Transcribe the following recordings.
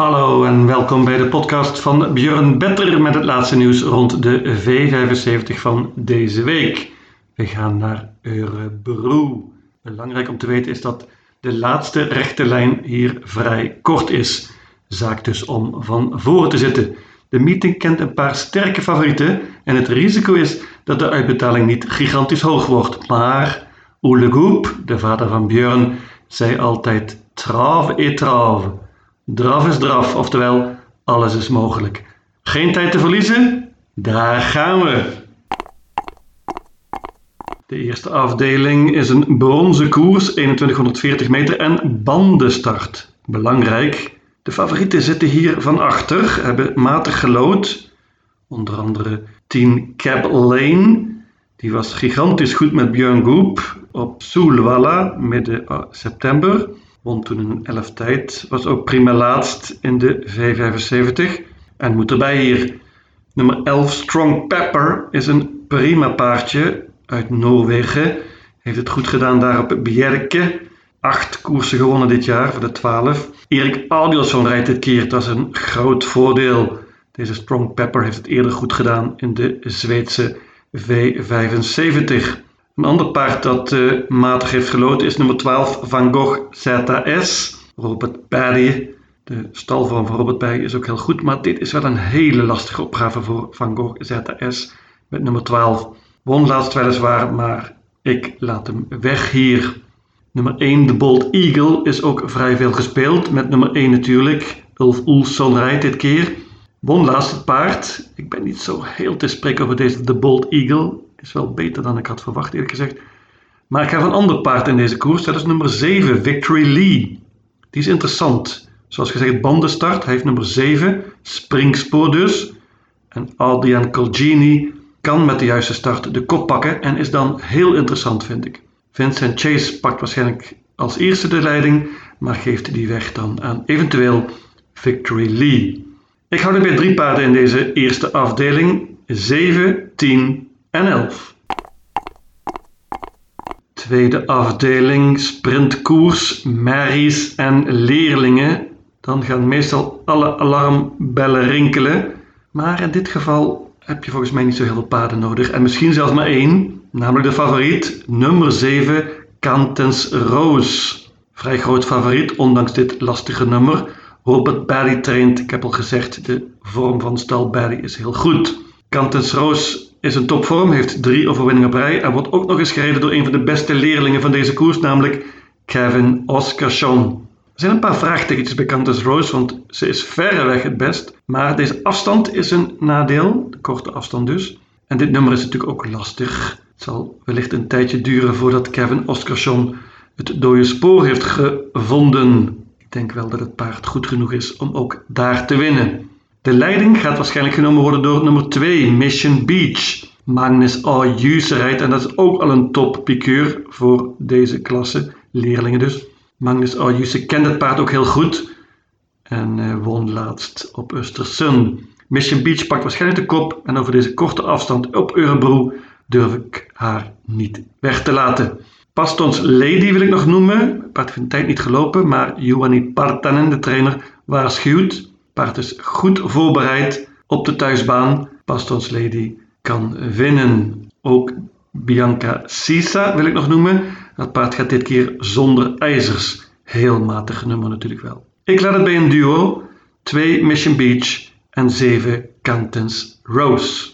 Hallo en welkom bij de podcast van Björn Better met het laatste nieuws rond de V75 van deze week. We gaan naar Eurebro. Belangrijk om te weten is dat de laatste rechte lijn hier vrij kort is. Zaak dus om van voren te zitten. De meeting kent een paar sterke favorieten en het risico is dat de uitbetaling niet gigantisch hoog wordt. Maar Ole Goep, de vader van Björn, zei altijd trave et trave. Draf is draf, oftewel alles is mogelijk. Geen tijd te verliezen? Daar gaan we! De eerste afdeling is een bronzen koers, 2140 meter en bandenstart. Belangrijk, de favorieten zitten hier van achter, hebben matig gelood. Onder andere 10 Cap Lane, die was gigantisch goed met Björn Goop op Soelwalla midden september. Won toen een 11 tijd. Was ook prima laatst in de V75. En moet erbij hier. Nummer 11 Strong Pepper is een prima paardje uit Noorwegen. Heeft het goed gedaan daar op Bjerke. Acht koersen gewonnen dit jaar voor de 12. Erik Adielsson rijdt dit keer. Dat is een groot voordeel. Deze Strong Pepper heeft het eerder goed gedaan in de Zweedse V75. Een ander paard dat uh, matig heeft geloten is nummer 12 Van Gogh ZS. Robert Perry. De stalvorm van Robert Perry is ook heel goed, maar dit is wel een hele lastige opgave voor Van Gogh ZS met nummer 12. Won laatst weliswaar, maar ik laat hem weg hier. Nummer 1, de Bold Eagle, is ook vrij veel gespeeld. Met nummer 1 natuurlijk. Ulf Oelson rijdt dit keer. Won laatst het paard. Ik ben niet zo heel te spreken over deze The Bold Eagle. Is wel beter dan ik had verwacht, eerlijk gezegd. Maar ik heb een ander paard in deze koers. Dat is nummer 7, Victory Lee. Die is interessant. Zoals gezegd, bandenstart. Hij heeft nummer 7, springspoor dus. En Adrian Colgini kan met de juiste start de kop pakken en is dan heel interessant, vind ik. Vincent Chase pakt waarschijnlijk als eerste de leiding, maar geeft die weg dan aan eventueel Victory Lee. Ik hou er bij drie paarden in deze eerste afdeling: 7, 10 en 11. Tweede afdeling, sprintkoers, merries en leerlingen. Dan gaan meestal alle alarmbellen rinkelen. Maar in dit geval heb je volgens mij niet zo heel veel paarden nodig. En misschien zelfs maar één, namelijk de favoriet, nummer 7, Cantens Rose. Vrij groot favoriet, ondanks dit lastige nummer. Robert Barry traint, ik heb al gezegd, de vorm van stal Barry is heel goed. Cantens Rose is een topvorm, heeft drie overwinningen op rij en wordt ook nog eens gereden door een van de beste leerlingen van deze koers, namelijk Kevin Oscarsson. Er zijn een paar vraagtekens bij Cantus Rose, want ze is verreweg het best. Maar deze afstand is een nadeel, de korte afstand dus. En dit nummer is natuurlijk ook lastig. Het zal wellicht een tijdje duren voordat Kevin Oscarsson het dode spoor heeft gevonden. Ik denk wel dat het paard goed genoeg is om ook daar te winnen. De leiding gaat waarschijnlijk genomen worden door nummer 2, Mission Beach. Magnus Ayuse rijdt en dat is ook al een top piqueur voor deze klasse, leerlingen dus. Magnus Ayuse kent het paard ook heel goed en uh, won laatst op Östersund. Mission Beach pakt waarschijnlijk de kop en over deze korte afstand op Eurebro durf ik haar niet weg te laten. Pastons Lady wil ik nog noemen. Het paard heeft een tijd niet gelopen, maar Juhani Partanen, de trainer, waarschuwt paard is goed voorbereid op de thuisbaan. Pastons Lady kan winnen. Ook Bianca Sisa wil ik nog noemen. Dat paard gaat dit keer zonder ijzers. Heel matig nummer natuurlijk wel. Ik laat het bij een duo. 2 Mission Beach en 7 Cantons Rose.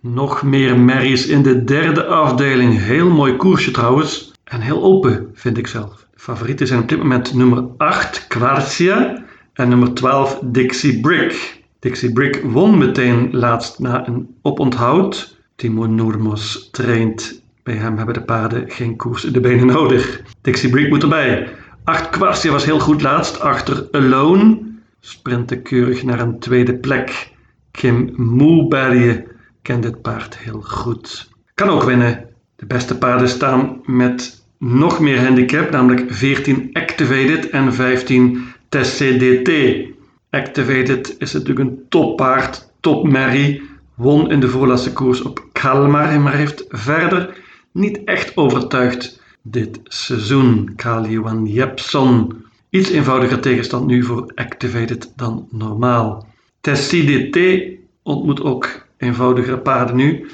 Nog meer merries in de derde afdeling. Heel mooi koersje trouwens. En heel open vind ik zelf. Favorieten zijn op dit moment nummer 8 Quartia en nummer 12 Dixie Brick. Dixie Brick won meteen laatst na een oponthoud. Timo Noormos traint. Bij hem hebben de paarden geen koers in de benen nodig. Dixie Brick moet erbij. 8 Quartia was heel goed laatst achter Alone. Sprintte keurig naar een tweede plek. Kim Moeberry kent dit paard heel goed. Kan ook winnen. De beste paarden staan met nog meer handicap, namelijk 14 Activated en 15 TCDT. Activated is natuurlijk een toppaard, topmerrie, won in de voorlaatste koers op Kalmar, maar heeft verder niet echt overtuigd dit seizoen. Kaliwan Jepson. Iets eenvoudiger tegenstand nu voor Activated dan normaal. Tessie ontmoet ook eenvoudigere paarden nu.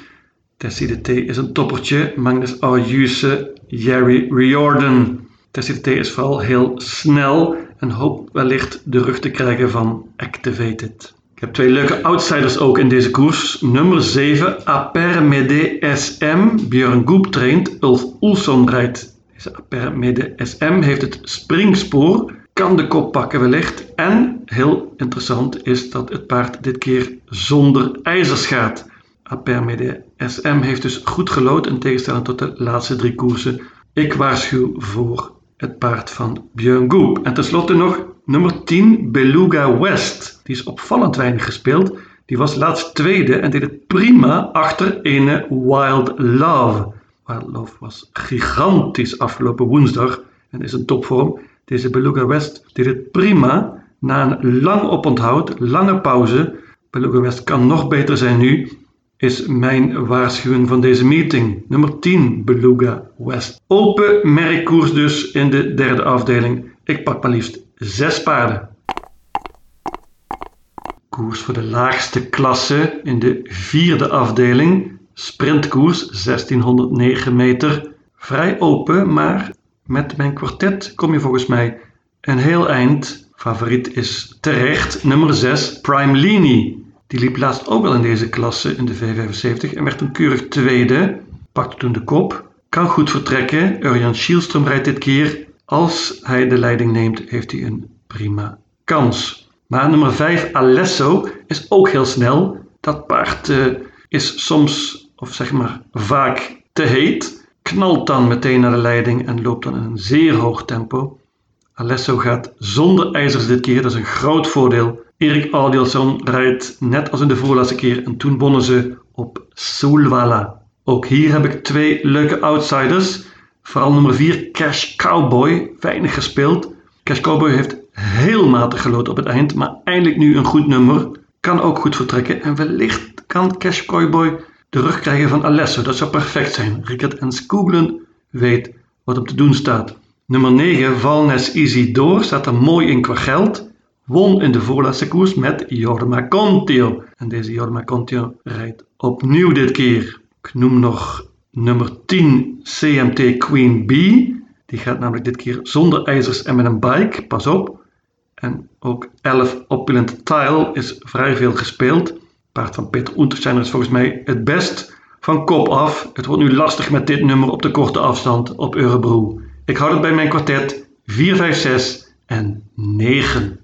Tessie is een toppertje. Magnus Ayuse, Jerry Riordan. Tessie is vooral heel snel en hoopt wellicht de rug te krijgen van Activated. Ik heb twee leuke outsiders ook in deze koers. Nummer 7, Aper SM. Björn Goep traint, Ulf Oelson rijdt. Deze Aper SM heeft het springspoor, kan de kop pakken wellicht. En, heel interessant, is dat het paard dit keer zonder ijzers gaat. Aper SM heeft dus goed gelood in tegenstelling tot de laatste drie koersen. Ik waarschuw voor het paard van Björn Goep. En tenslotte nog nummer 10, Beluga West. Die is opvallend weinig gespeeld. Die was laatst tweede en deed het prima achter ene Wild Love. Wild Love was gigantisch afgelopen woensdag en is een topvorm. Deze Beluga West deed het prima na een lang oponthoud, lange pauze. Beluga West kan nog beter zijn nu is mijn waarschuwing van deze meeting. Nummer 10, Beluga West. Open merkkoers dus in de derde afdeling. Ik pak maar liefst zes paarden. Koers voor de laagste klasse in de vierde afdeling. Sprintkoers 1609 meter. Vrij open, maar met mijn kwartet kom je volgens mij een heel eind. Favoriet is terecht nummer 6, Prime Lini. Die liep laatst ook al in deze klasse in de V75 en werd een keurig tweede. Pakte toen de kop. Kan goed vertrekken. Urjan Schielström rijdt dit keer. Als hij de leiding neemt, heeft hij een prima kans. Maar nummer 5, Alesso, is ook heel snel. Dat paard uh, is soms, of zeg maar vaak, te heet. Knalt dan meteen naar de leiding en loopt dan in een zeer hoog tempo. Alesso gaat zonder ijzers dit keer, dat is een groot voordeel. Erik Audielson rijdt net als in de voorlaatste keer en toen wonnen ze op Solvala. Ook hier heb ik twee leuke outsiders. Vooral nummer 4, Cash Cowboy, weinig gespeeld. Cash Cowboy heeft heel matig gelood op het eind, maar eindelijk nu een goed nummer. Kan ook goed vertrekken en wellicht kan Cash Cowboy de rug krijgen van Alesso. Dat zou perfect zijn. Rickert en Skooglen weet wat op te doen staat. Nummer 9, Valnes Easy Door, staat er mooi in qua geld won in de voorlaatste koers met Jorma Contio. En deze Jorma Contio rijdt opnieuw dit keer. Ik noem nog nummer 10 CMT Queen B. Die gaat namelijk dit keer zonder ijzers en met een bike. Pas op. En ook 11 Opulent Tile is vrij veel gespeeld. Paard van Peter Untersteiner is volgens mij het best van kop af. Het wordt nu lastig met dit nummer op de korte afstand op Eurebro. Ik houd het bij mijn kwartet 4, 5, 6 en 9.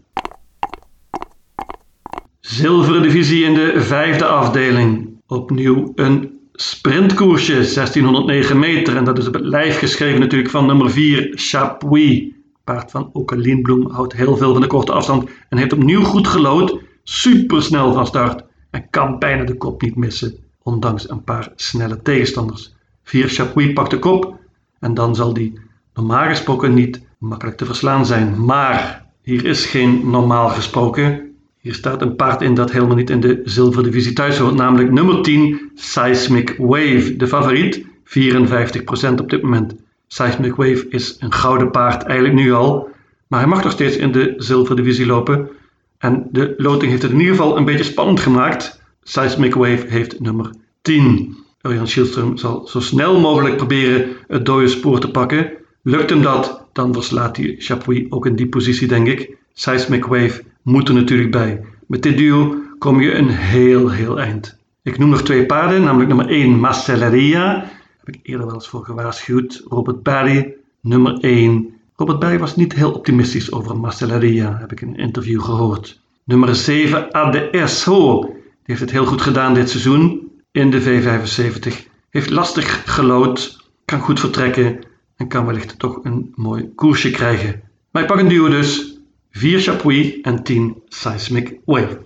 Zilveren divisie in de vijfde afdeling. Opnieuw een sprintkoersje, 1609 meter. En dat is op het lijf geschreven natuurlijk van nummer 4, Chapuis. Paard van Oke Bloem houdt heel veel van de korte afstand en heeft opnieuw goed gelood. Super snel van start en kan bijna de kop niet missen, ondanks een paar snelle tegenstanders. 4 Chapuis pakt de kop en dan zal die normaal gesproken niet makkelijk te verslaan zijn. Maar hier is geen normaal gesproken. Hier staat een paard in dat helemaal niet in de zilverdivisie thuis hoort, namelijk nummer 10, Seismic Wave. De favoriet, 54% op dit moment. Seismic Wave is een gouden paard eigenlijk nu al, maar hij mag nog steeds in de zilverdivisie lopen. En de loting heeft het in ieder geval een beetje spannend gemaakt. Seismic Wave heeft nummer 10. Jan Schielström zal zo snel mogelijk proberen het dode spoor te pakken. Lukt hem dat, dan verslaat hij Chapuis ook in die positie, denk ik. Seismic Wave moet er natuurlijk bij. Met dit duo kom je een heel, heel eind. Ik noem nog twee paarden, namelijk nummer 1 Marcelleria. Heb ik eerder wel eens voor gewaarschuwd. Robert Barry, nummer 1. Robert Barry was niet heel optimistisch over Marcelleria, heb ik in een interview gehoord. Nummer 7 ADS Ho. Die heeft het heel goed gedaan dit seizoen in de V75. Heeft lastig gelood, kan goed vertrekken en kan wellicht toch een mooi koersje krijgen. Maar ik pak een duo dus 4 Chapuis en 10 Seismic Wave.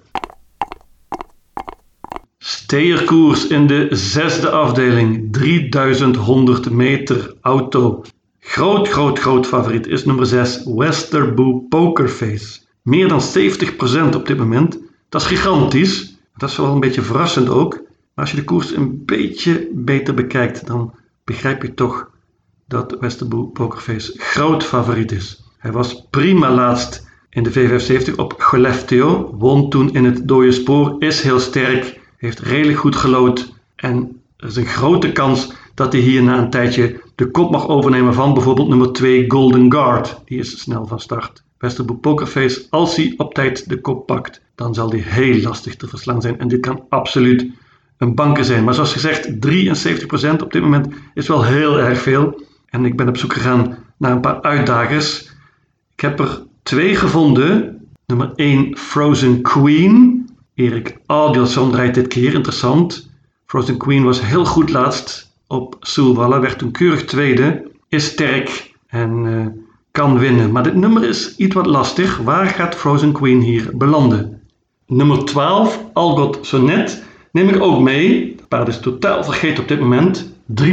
Steerkoers in de zesde afdeling, 3100 meter auto. Groot, groot, groot favoriet is nummer 6 Westerboe Pokerface. Meer dan 70% op dit moment. Dat is gigantisch. Dat is wel een beetje verrassend ook. Maar als je de koers een beetje beter bekijkt, dan begrijp je toch dat Westerboe Pokerface groot favoriet is. Hij was prima laatst in de V75 op Golefteo, won toen in het dode spoor, is heel sterk, heeft redelijk goed gelood en er is een grote kans dat hij hier na een tijdje de kop mag overnemen van bijvoorbeeld nummer 2 Golden Guard. Die is snel van start. Westerboek Pokerface, als hij op tijd de kop pakt, dan zal die heel lastig te verslaan zijn. En dit kan absoluut een banker zijn. Maar zoals gezegd, 73% op dit moment is wel heel erg veel. En ik ben op zoek gegaan naar een paar uitdagers. Ik heb er twee gevonden. Nummer 1 Frozen Queen. Erik Adielson rijdt dit keer, interessant. Frozen Queen was heel goed laatst op Soelwalla, werd toen keurig tweede. Is sterk en uh, kan winnen. Maar dit nummer is iets wat lastig. Waar gaat Frozen Queen hier belanden? Nummer 12, Algot Sonnet, neem ik ook mee. Het paard is totaal vergeten op dit moment. 3%.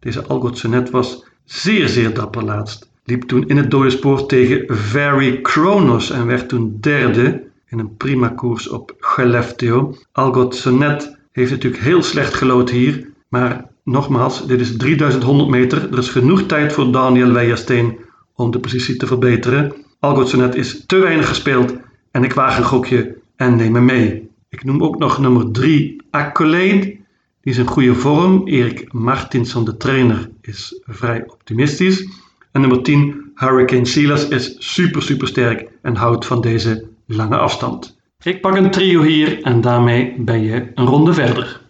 Deze Algot Sonnet was zeer, zeer dapper laatst. Liep toen in het dode spoor tegen Very Kronos en werd toen derde in een prima koers op Gelefteo. Algot Sonnet heeft natuurlijk heel slecht gelood hier, maar nogmaals, dit is 3100 meter. Er is genoeg tijd voor Daniel Weijersteen om de positie te verbeteren. Algot Sonnet is te weinig gespeeld en ik waag een gokje en neem hem mee. Ik noem ook nog nummer 3 Accolade. Die is in goede vorm. Erik Martinsson, de trainer, is vrij optimistisch. En nummer 10 Hurricane Silas is super super sterk en houdt van deze lange afstand. Ik pak een trio hier en daarmee ben je een ronde verder.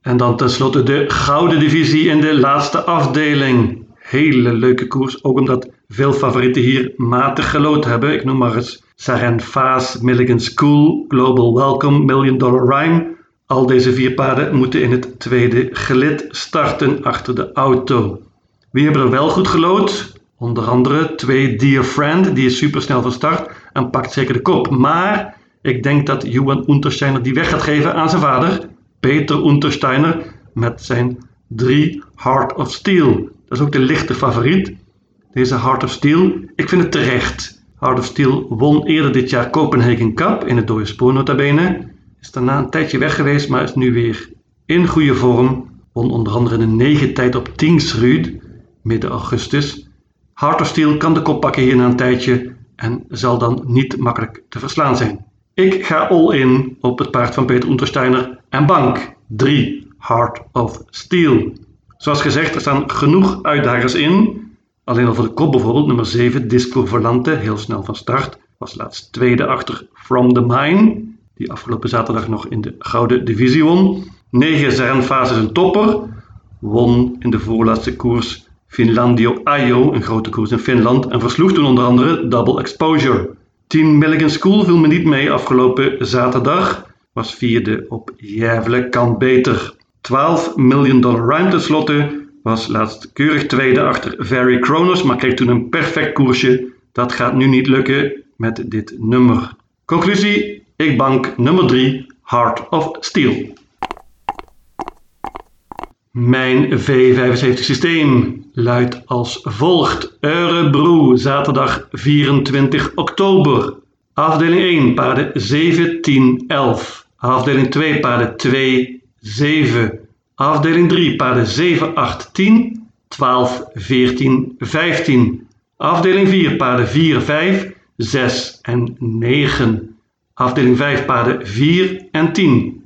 En dan tenslotte de gouden divisie in de laatste afdeling. Hele leuke koers, ook omdat veel favorieten hier matig gelood hebben. Ik noem maar eens Saren Faas, Milligan School, Global Welcome, Million Dollar Rhyme. Al deze vier paarden moeten in het tweede gelid starten achter de auto. Wie hebben er wel goed gelood? Onder andere twee Dear Friend, die is supersnel van start en pakt zeker de kop. Maar ik denk dat Johan Untersteiner die weg gaat geven aan zijn vader, Peter Untersteiner, met zijn 3 Heart of Steel. Dat is ook de lichte favoriet. Deze Heart of Steel, ik vind het terecht. Heart of Steel won eerder dit jaar Copenhagen Cup in het dode spoor notabene. Is daarna een tijdje weg geweest, maar is nu weer in goede vorm. Won onder andere een 9 tijd op Tingsrud midden augustus. Heart of Steel kan de kop pakken hier na een tijdje en zal dan niet makkelijk te verslaan zijn. Ik ga all in op het paard van Peter Untersteiner en bank 3 Heart of Steel. Zoals gezegd, er staan genoeg uitdagers in. Alleen al voor de kop bijvoorbeeld, nummer 7 Disco Volante, heel snel van start. Was laatst tweede achter From the Mine, die afgelopen zaterdag nog in de Gouden Divisie won. 9 Zerenfase is een topper, won in de voorlaatste koers Finlandio Ajo, een grote koers in Finland, en versloeg toen onder andere Double Exposure. 10 Milligan School viel me niet mee afgelopen zaterdag, was vierde op Jävle, kan beter. 12 Million Dollar Rhyme tenslotte, was laatst keurig tweede achter Very Kronos, maar kreeg toen een perfect koersje. Dat gaat nu niet lukken met dit nummer. Conclusie, ik bank nummer 3, Heart of Steel. Mijn V75 systeem luidt als volgt. Eurebro, zaterdag 24 oktober. Afdeling 1, paarden 7, 10, 11. Afdeling 2, paarden 2, 7. Afdeling 3, paarden 7, 8, 10, 12, 14, 15. Afdeling 4, paarden 4, 5, 6 en 9. Afdeling 5, paarden 4 en 10.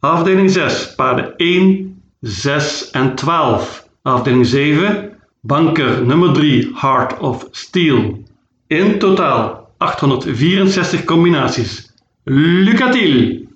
Afdeling 6, paarden 1, 6 en 12. Afdeling 7, banker nummer 3, Heart of Steel. In totaal 864 combinaties. Lucatil!